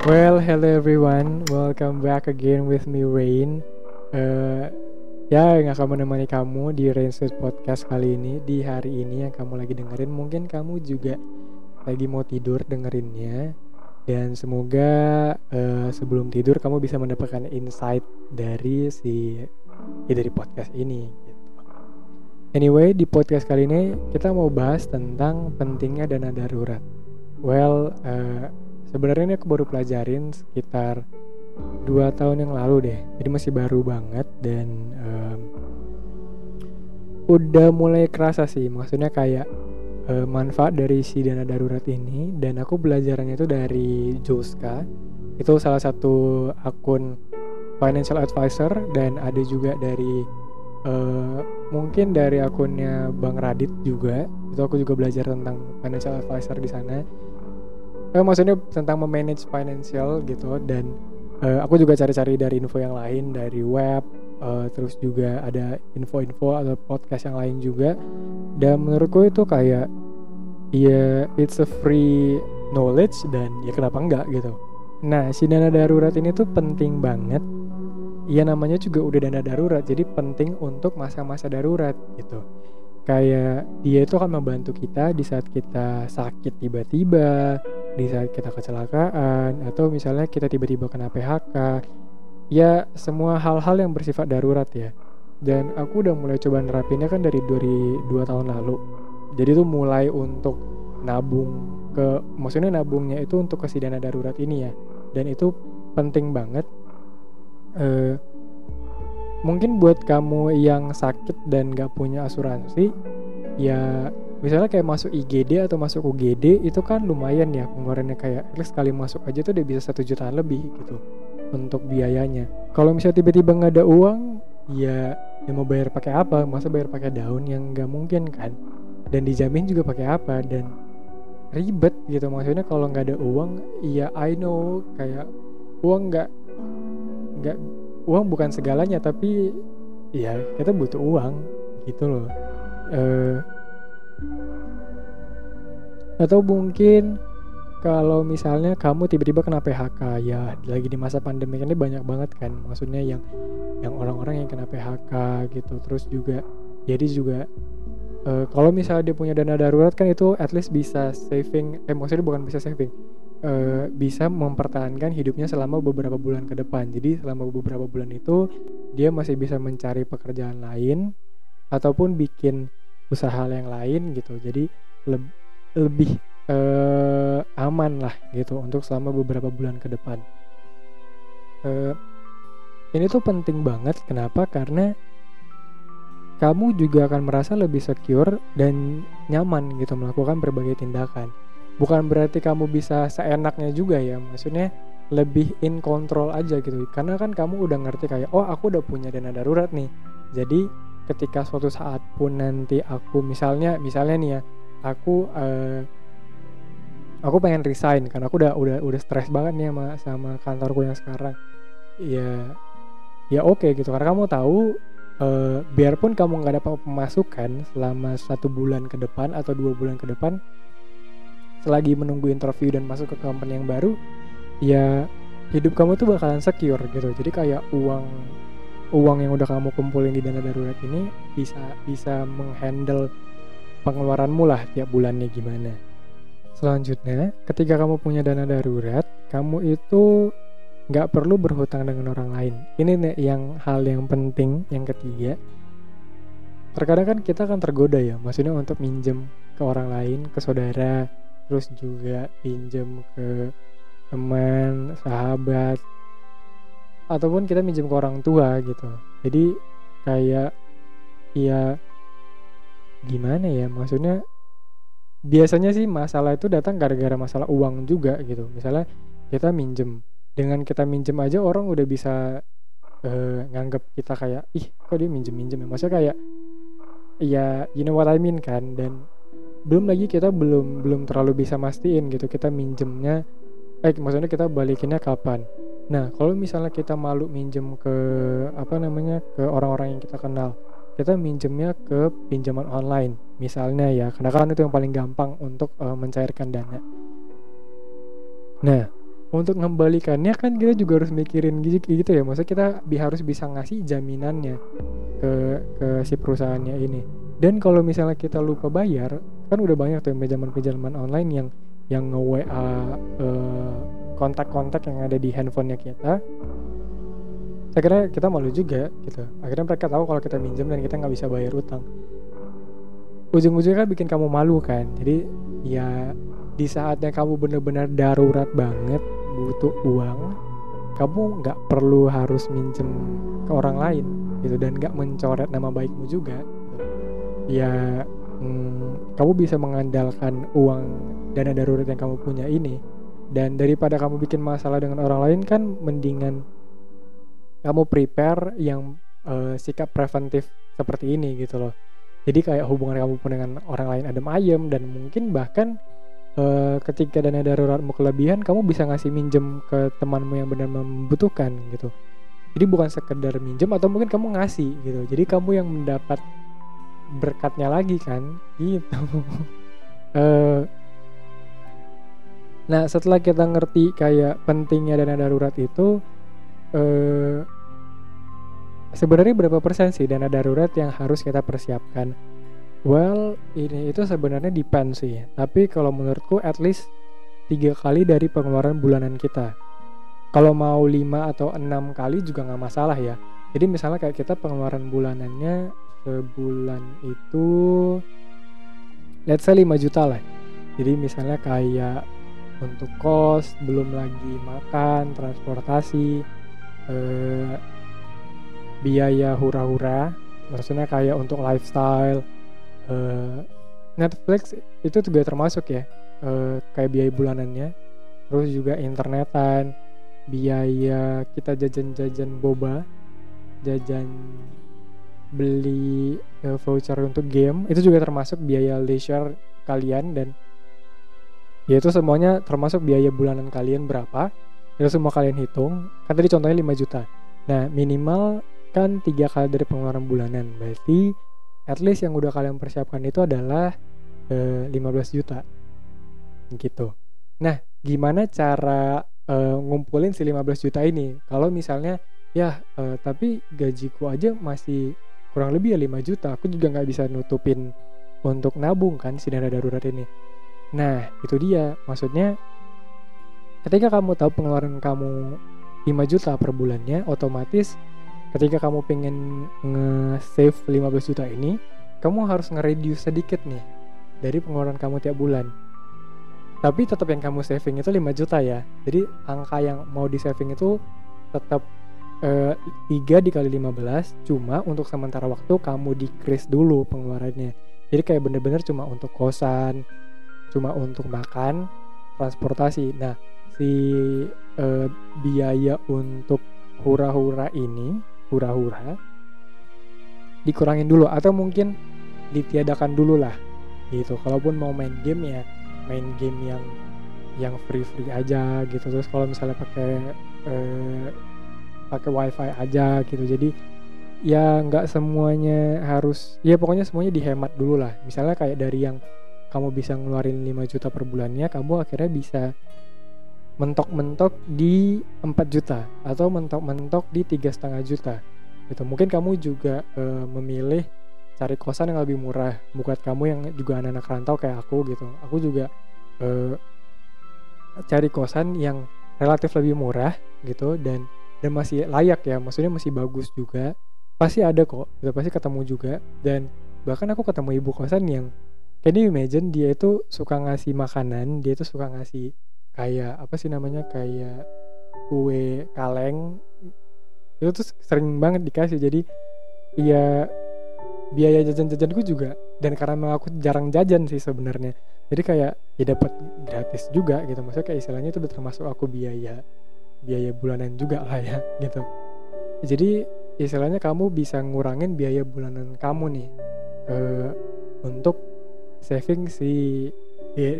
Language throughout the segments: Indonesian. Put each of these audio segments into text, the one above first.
Well, hello everyone. Welcome back again with me Rain. Uh, ya, yang akan menemani kamu di Rain Street Podcast kali ini di hari ini yang kamu lagi dengerin. Mungkin kamu juga lagi mau tidur dengerinnya. Dan semoga uh, sebelum tidur kamu bisa mendapatkan insight dari si ya dari podcast ini. Gitu. Anyway, di podcast kali ini kita mau bahas tentang pentingnya dana darurat. Well, uh, sebenarnya ini aku baru pelajarin sekitar dua tahun yang lalu deh. Jadi masih baru banget dan um, udah mulai kerasa sih. Maksudnya kayak uh, manfaat dari si dana darurat ini. Dan aku belajarnya itu dari Joska. Itu salah satu akun financial advisor dan ada juga dari uh, mungkin dari akunnya Bang Radit juga. Itu aku juga belajar tentang financial advisor di sana eh, maksudnya tentang memanage financial gitu dan uh, aku juga cari-cari dari info yang lain dari web uh, terus juga ada info-info atau podcast yang lain juga. Dan menurutku itu kayak ya it's a free knowledge dan ya kenapa enggak gitu. Nah si dana darurat ini tuh penting banget. Ya namanya juga udah dana darurat jadi penting untuk masa-masa darurat gitu. Kayak dia itu akan membantu kita di saat kita sakit tiba-tiba di saat kita kecelakaan atau misalnya kita tiba-tiba kena PHK ya semua hal-hal yang bersifat darurat ya. Dan aku udah mulai coba nerapinnya kan dari dari dua tahun lalu. Jadi tuh mulai untuk nabung ke maksudnya nabungnya itu untuk ke dana darurat ini ya. Dan itu penting banget. Uh, mungkin buat kamu yang sakit dan gak punya asuransi ya misalnya kayak masuk IGD atau masuk UGD itu kan lumayan ya pengeluarannya. Kayak sekali masuk aja tuh udah bisa satu jutaan lebih gitu untuk biayanya. Kalau misalnya tiba-tiba nggak ada uang ya ya mau bayar pakai apa? Masa bayar pakai daun yang nggak mungkin kan? Dan dijamin juga pakai apa? Dan ribet gitu. Maksudnya kalau nggak ada uang ya I know kayak uang nggak nggak uang bukan segalanya tapi ya kita butuh uang gitu loh. Uh, atau mungkin kalau misalnya kamu tiba-tiba kena PHK ya lagi di masa pandemi ini banyak banget kan maksudnya yang yang orang-orang yang kena PHK gitu. Terus juga jadi juga uh, kalau misalnya dia punya dana darurat kan itu at least bisa saving eh maksudnya bukan bisa saving uh, bisa mempertahankan hidupnya selama beberapa bulan ke depan. Jadi selama beberapa bulan itu dia masih bisa mencari pekerjaan lain ataupun bikin usaha yang lain gitu jadi lebih lebih uh, aman lah gitu untuk selama beberapa bulan ke depan. Uh, ini tuh penting banget. Kenapa? Karena kamu juga akan merasa lebih secure dan nyaman gitu melakukan berbagai tindakan. Bukan berarti kamu bisa seenaknya juga ya. Maksudnya lebih in control aja gitu. Karena kan kamu udah ngerti kayak oh aku udah punya dana darurat nih. Jadi ketika suatu saat pun nanti aku misalnya misalnya nih ya aku uh, aku pengen resign karena aku udah udah udah stres banget nih sama sama kantorku yang sekarang. Ya ya oke okay, gitu karena kamu tahu uh, biarpun kamu nggak dapat pemasukan selama satu bulan ke depan atau dua bulan ke depan selagi menunggu interview dan masuk ke company yang baru ya hidup kamu tuh bakalan secure gitu. Jadi kayak uang uang yang udah kamu kumpulin di dana darurat ini bisa bisa menghandle pengeluaranmu lah tiap bulannya gimana. Selanjutnya, ketika kamu punya dana darurat, kamu itu nggak perlu berhutang dengan orang lain. Ini nih yang hal yang penting yang ketiga. Terkadang kan kita akan tergoda ya, maksudnya untuk minjem ke orang lain, ke saudara, terus juga pinjem ke teman, sahabat, ataupun kita minjem ke orang tua gitu. Jadi kayak ya gimana ya maksudnya biasanya sih masalah itu datang gara-gara masalah uang juga gitu. Misalnya kita minjem dengan kita minjem aja orang udah bisa uh, nganggap kita kayak ih kok dia minjem minjem ya? Maksudnya kayak ya you know what I mean kan? Dan belum lagi kita belum belum terlalu bisa mastiin gitu kita minjemnya eh maksudnya kita balikinnya kapan nah kalau misalnya kita malu minjem ke apa namanya ke orang-orang yang kita kenal kita minjemnya ke pinjaman online misalnya ya. Karena kan itu yang paling gampang untuk uh, mencairkan dana. Nah untuk mengembalikannya kan kita juga harus mikirin gitu, gitu ya. Maksudnya kita bi harus bisa ngasih jaminannya ke ke si perusahaannya ini. Dan kalau misalnya kita lupa bayar kan udah banyak tuh pinjaman-pinjaman online yang yang nge WA uh, kontak-kontak yang ada di handphonenya kita saya kira kita malu juga gitu. Akhirnya mereka tahu kalau kita minjem dan kita nggak bisa bayar utang. Ujung-ujungnya kan bikin kamu malu kan? Jadi ya di saatnya kamu benar-benar darurat banget butuh uang kamu nggak perlu harus minjem ke orang lain gitu dan nggak mencoret nama baikmu juga. Ya hmm, kamu bisa mengandalkan uang dana darurat yang kamu punya ini dan daripada kamu bikin masalah dengan orang lain kan mendingan kamu prepare yang uh, sikap preventif seperti ini gitu loh. Jadi kayak hubungan kamu pun dengan orang lain adem ayem dan mungkin bahkan uh, ketika dana daruratmu kelebihan kamu bisa ngasih minjem ke temanmu yang benar membutuhkan gitu. Jadi bukan sekedar minjem atau mungkin kamu ngasih gitu. Jadi kamu yang mendapat berkatnya lagi kan? Gitu. Uh, nah setelah kita ngerti kayak pentingnya dana darurat itu uh, sebenarnya berapa persen sih dana darurat yang harus kita persiapkan? Well, ini itu sebenarnya depend sih. Tapi kalau menurutku at least tiga kali dari pengeluaran bulanan kita. Kalau mau lima atau enam kali juga nggak masalah ya. Jadi misalnya kayak kita pengeluaran bulanannya sebulan itu let's say 5 juta lah. Jadi misalnya kayak untuk kos, belum lagi makan, transportasi, eh, biaya hura-hura maksudnya kayak untuk lifestyle uh, Netflix itu juga termasuk ya uh, kayak biaya bulanannya terus juga internetan biaya kita jajan-jajan boba jajan beli uh, voucher untuk game itu juga termasuk biaya leisure kalian dan ya itu semuanya termasuk biaya bulanan kalian berapa itu semua kalian hitung. Kan tadi contohnya 5 juta. Nah minimal kan tiga kali dari pengeluaran bulanan. Berarti at least yang udah kalian persiapkan itu adalah eh, 15 juta. Gitu. Nah gimana cara eh, ngumpulin si 15 juta ini? Kalau misalnya ya eh, tapi gajiku aja masih kurang lebih ya 5 juta. Aku juga nggak bisa nutupin untuk nabung kan si dana darurat ini nah itu dia. Maksudnya ketika kamu tahu pengeluaran kamu 5 juta per bulannya otomatis ketika kamu pengen nge-save 15 juta ini kamu harus nge-reduce sedikit nih dari pengeluaran kamu tiap bulan. Tapi tetap yang kamu saving itu 5 juta ya. Jadi angka yang mau di saving itu tetap eh, 3 dikali 15 cuma untuk sementara waktu kamu decrease dulu pengeluarannya. Jadi kayak bener-bener cuma untuk kosan cuma untuk makan transportasi. Nah si eh, biaya untuk hura-hura ini hura-hura dikurangin dulu atau mungkin ditiadakan dulu lah gitu. Kalaupun mau main game ya main game yang yang free free aja gitu. Terus kalau misalnya pakai eh, pakai wifi aja gitu. Jadi ya nggak semuanya harus ya pokoknya semuanya dihemat dulu lah. Misalnya kayak dari yang kamu bisa ngeluarin 5 juta per bulannya kamu akhirnya bisa mentok-mentok di 4 juta atau mentok-mentok di tiga setengah juta. Gitu. Mungkin kamu juga uh, memilih cari kosan yang lebih murah. Buat kamu yang juga anak-anak rantau kayak aku gitu. Aku juga uh, cari kosan yang relatif lebih murah gitu dan dan masih layak ya. Maksudnya masih bagus juga. Pasti ada kok. Gitu. Pasti ketemu juga. Dan bahkan aku ketemu ibu kosan yang can you imagine dia itu suka ngasih makanan dia itu suka ngasih kayak apa sih namanya kayak kue kaleng? Itu tuh sering banget dikasih jadi ya biaya jajan-jajanku juga dan karena aku jarang jajan sih sebenarnya jadi kayak ya dapat gratis juga gitu. Maksudnya kayak istilahnya itu udah termasuk aku biaya biaya bulanan juga lah ya gitu. Jadi istilahnya kamu bisa ngurangin biaya bulanan kamu nih uh, untuk saving si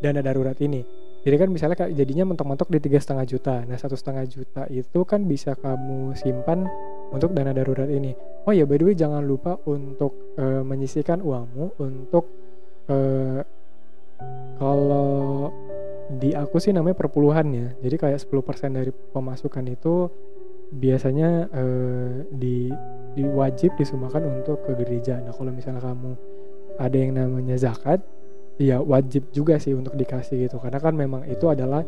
dana darurat ini. Jadi kan misalnya kayak jadinya mentok-mentok di tiga setengah juta. Nah satu setengah juta itu kan bisa kamu simpan untuk dana darurat ini. Oh ya by the way jangan lupa untuk uh, menyisihkan uangmu untuk uh, kalau di aku sih namanya perpuluhan ya. Jadi kayak 10% dari pemasukan itu biasanya uh, di diwajib disumbangkan untuk ke gereja. Nah kalau misalnya kamu ada yang namanya zakat ya wajib juga sih untuk dikasih gitu. Karena kan memang itu adalah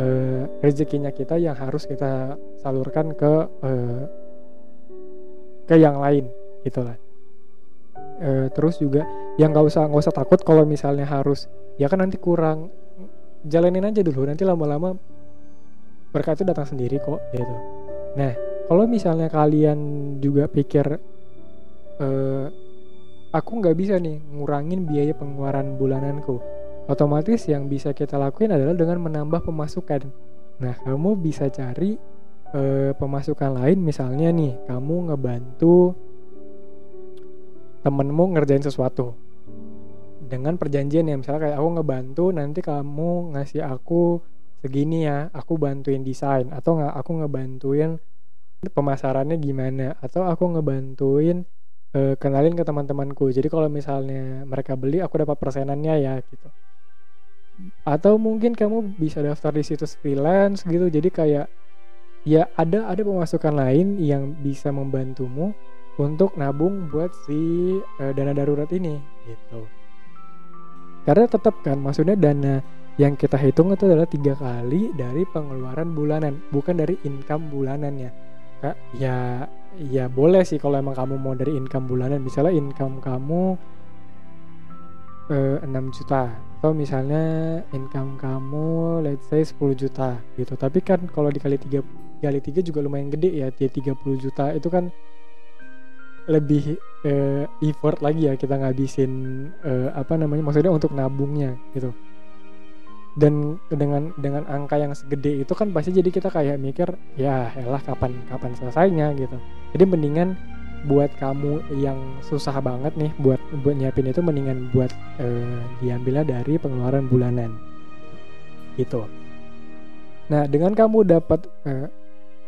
uh, rezekinya kita yang harus kita salurkan ke uh, ke yang lain gitulah uh, terus juga yang nggak usah nggak usah takut kalau misalnya harus ya kan nanti kurang jalanin aja dulu nanti lama-lama berkat itu datang sendiri kok gitu. Nah kalau misalnya kalian juga pikir uh, aku nggak bisa nih ngurangin biaya pengeluaran bulananku. Otomatis yang bisa kita lakuin adalah dengan menambah pemasukan. Nah kamu bisa cari uh, pemasukan lain misalnya nih kamu ngebantu temenmu ngerjain sesuatu. Dengan perjanjian ya misalnya kayak aku ngebantu nanti kamu ngasih aku segini ya aku bantuin desain. Atau nggak aku ngebantuin pemasarannya gimana. Atau aku ngebantuin uh, kenalin ke teman-temanku. Jadi kalau misalnya mereka beli aku dapat persenannya ya gitu. Atau mungkin kamu bisa daftar di situs freelance gitu. Jadi kayak ya ada ada pemasukan lain yang bisa membantumu untuk nabung buat si uh, dana darurat ini gitu. Karena tetap kan maksudnya dana yang kita hitung itu adalah tiga kali dari pengeluaran bulanan bukan dari income bulanannya ya ya boleh sih kalau emang kamu mau dari income bulanan. Misalnya income kamu eh, 6 juta. Atau misalnya income kamu let's say 10 juta gitu. Tapi kan kalau dikali tiga kali tiga juga lumayan gede ya. Dia 30 juta itu kan lebih uh, effort lagi ya kita ngabisin uh, apa namanya maksudnya untuk nabungnya gitu dan dengan dengan angka yang segede itu kan pasti jadi kita kayak mikir ya elah kapan kapan selesainya gitu. Jadi mendingan buat kamu yang susah banget nih buat buat nyiapin itu mendingan buat uh, diambilnya dari pengeluaran bulanan. Gitu. Nah dengan kamu dapat uh,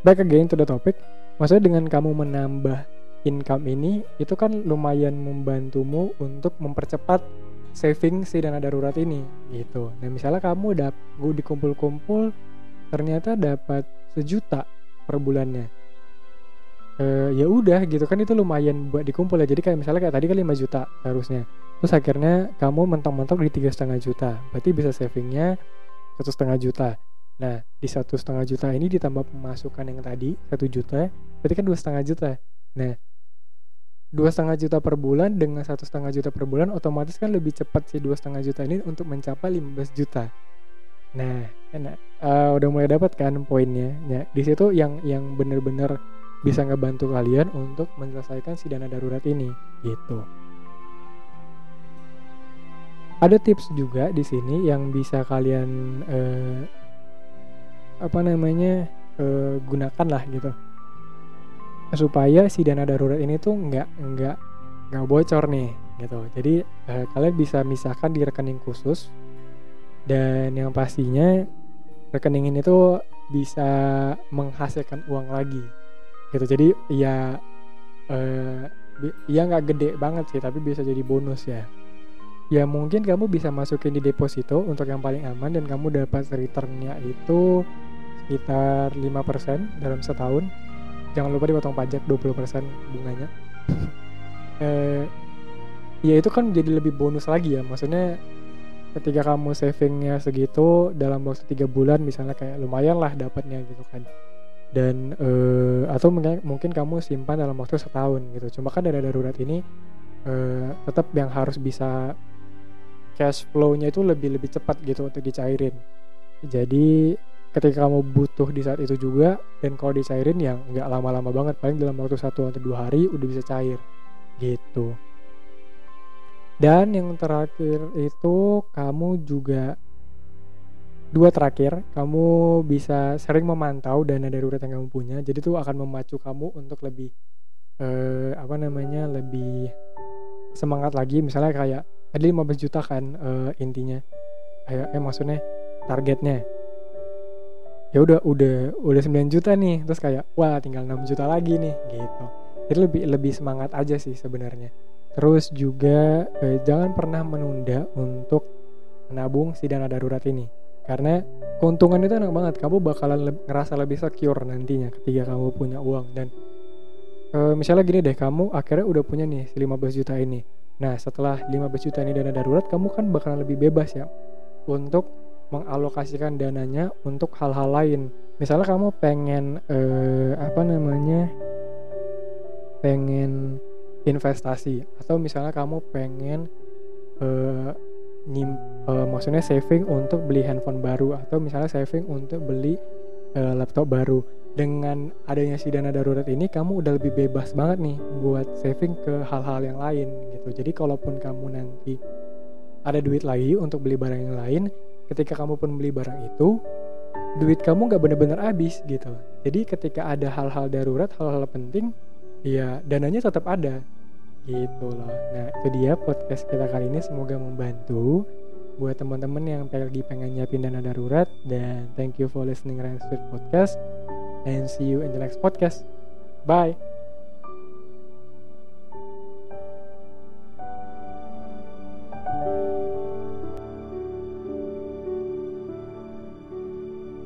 back again to the topic maksudnya dengan kamu menambah income ini itu kan lumayan membantumu untuk mempercepat saving si dana darurat ini gitu. Nah misalnya kamu udah gue dikumpul-kumpul ternyata dapat sejuta per bulannya. E, ya udah gitu kan itu lumayan buat dikumpul ya. Jadi kayak misalnya kayak tadi kan 5 juta harusnya. Terus akhirnya kamu mentok-mentok di tiga setengah juta. Berarti bisa savingnya satu setengah juta. Nah di satu setengah juta ini ditambah pemasukan yang tadi satu juta, berarti kan dua setengah juta. Nah dua setengah juta per bulan dengan satu setengah juta per bulan otomatis kan lebih cepat sih dua setengah juta ini untuk mencapai 15 juta. Nah enak. Uh, udah mulai dapat kan poinnya. Ya di situ yang yang bener-bener bisa ngebantu kalian untuk menyelesaikan si dana darurat ini gitu. Ada tips juga di sini yang bisa kalian uh, apa namanya uh, gunakan lah gitu supaya si dana darurat ini tuh nggak nggak nggak bocor nih gitu. Jadi eh, kalian bisa misahkan di rekening khusus. Dan yang pastinya rekening ini tuh bisa menghasilkan uang lagi gitu. Jadi ya eh, ya nggak gede banget sih tapi bisa jadi bonus ya. Ya mungkin kamu bisa masukin di deposito untuk yang paling aman dan kamu dapat returnnya itu sekitar 5% dalam setahun jangan lupa dipotong pajak 20% bunganya. Eh, ya itu kan jadi lebih bonus lagi ya. Maksudnya ketika kamu savingnya segitu dalam waktu tiga bulan misalnya kayak lumayan lah dapatnya gitu kan. Dan eh, atau mungkin kamu simpan dalam waktu setahun gitu. Cuma kan dana darurat ini eh, tetap yang harus bisa cash flow-nya itu lebih lebih cepat gitu untuk dicairin. Jadi ketika kamu butuh di saat itu juga dan kalau dicairin ya nggak lama-lama banget. Paling dalam waktu satu atau dua hari udah bisa cair. Gitu. Dan yang terakhir itu kamu juga dua terakhir kamu bisa sering memantau dana darurat yang kamu punya. Jadi itu akan memacu kamu untuk lebih eh, apa namanya lebih semangat lagi. Misalnya kayak tadi 15 juta kan eh, intinya. Kayak eh maksudnya targetnya ya udah udah udah 9 juta nih terus kayak wah tinggal 6 juta lagi nih gitu. Jadi lebih lebih semangat aja sih sebenarnya. Terus juga eh, jangan pernah menunda untuk menabung si dana darurat ini. Karena keuntungan itu enak banget. Kamu bakalan le ngerasa lebih secure nantinya ketika kamu punya uang. Dan e, misalnya gini deh kamu akhirnya udah punya nih 15 juta ini. Nah setelah 15 juta ini dana darurat kamu kan bakalan lebih bebas ya untuk mengalokasikan dananya untuk hal-hal lain. Misalnya kamu pengen e, apa namanya pengen investasi atau misalnya kamu pengen uh, nyim, uh, maksudnya saving untuk beli handphone baru atau misalnya saving untuk beli uh, laptop baru. Dengan adanya si dana darurat ini kamu udah lebih bebas banget nih buat saving ke hal-hal yang lain gitu. Jadi kalaupun kamu nanti ada duit lagi untuk beli barang yang lain ketika kamu pun beli barang itu duit kamu nggak bener-bener habis gitu. Jadi ketika ada hal-hal darurat hal-hal penting ya dananya tetap ada gitu loh. Nah itu dia podcast kita kali ini. Semoga membantu buat teman-teman yang lagi pengen nyiapin dana darurat. Dan thank you for listening Ryan Street Podcast. And see you in the next podcast. Bye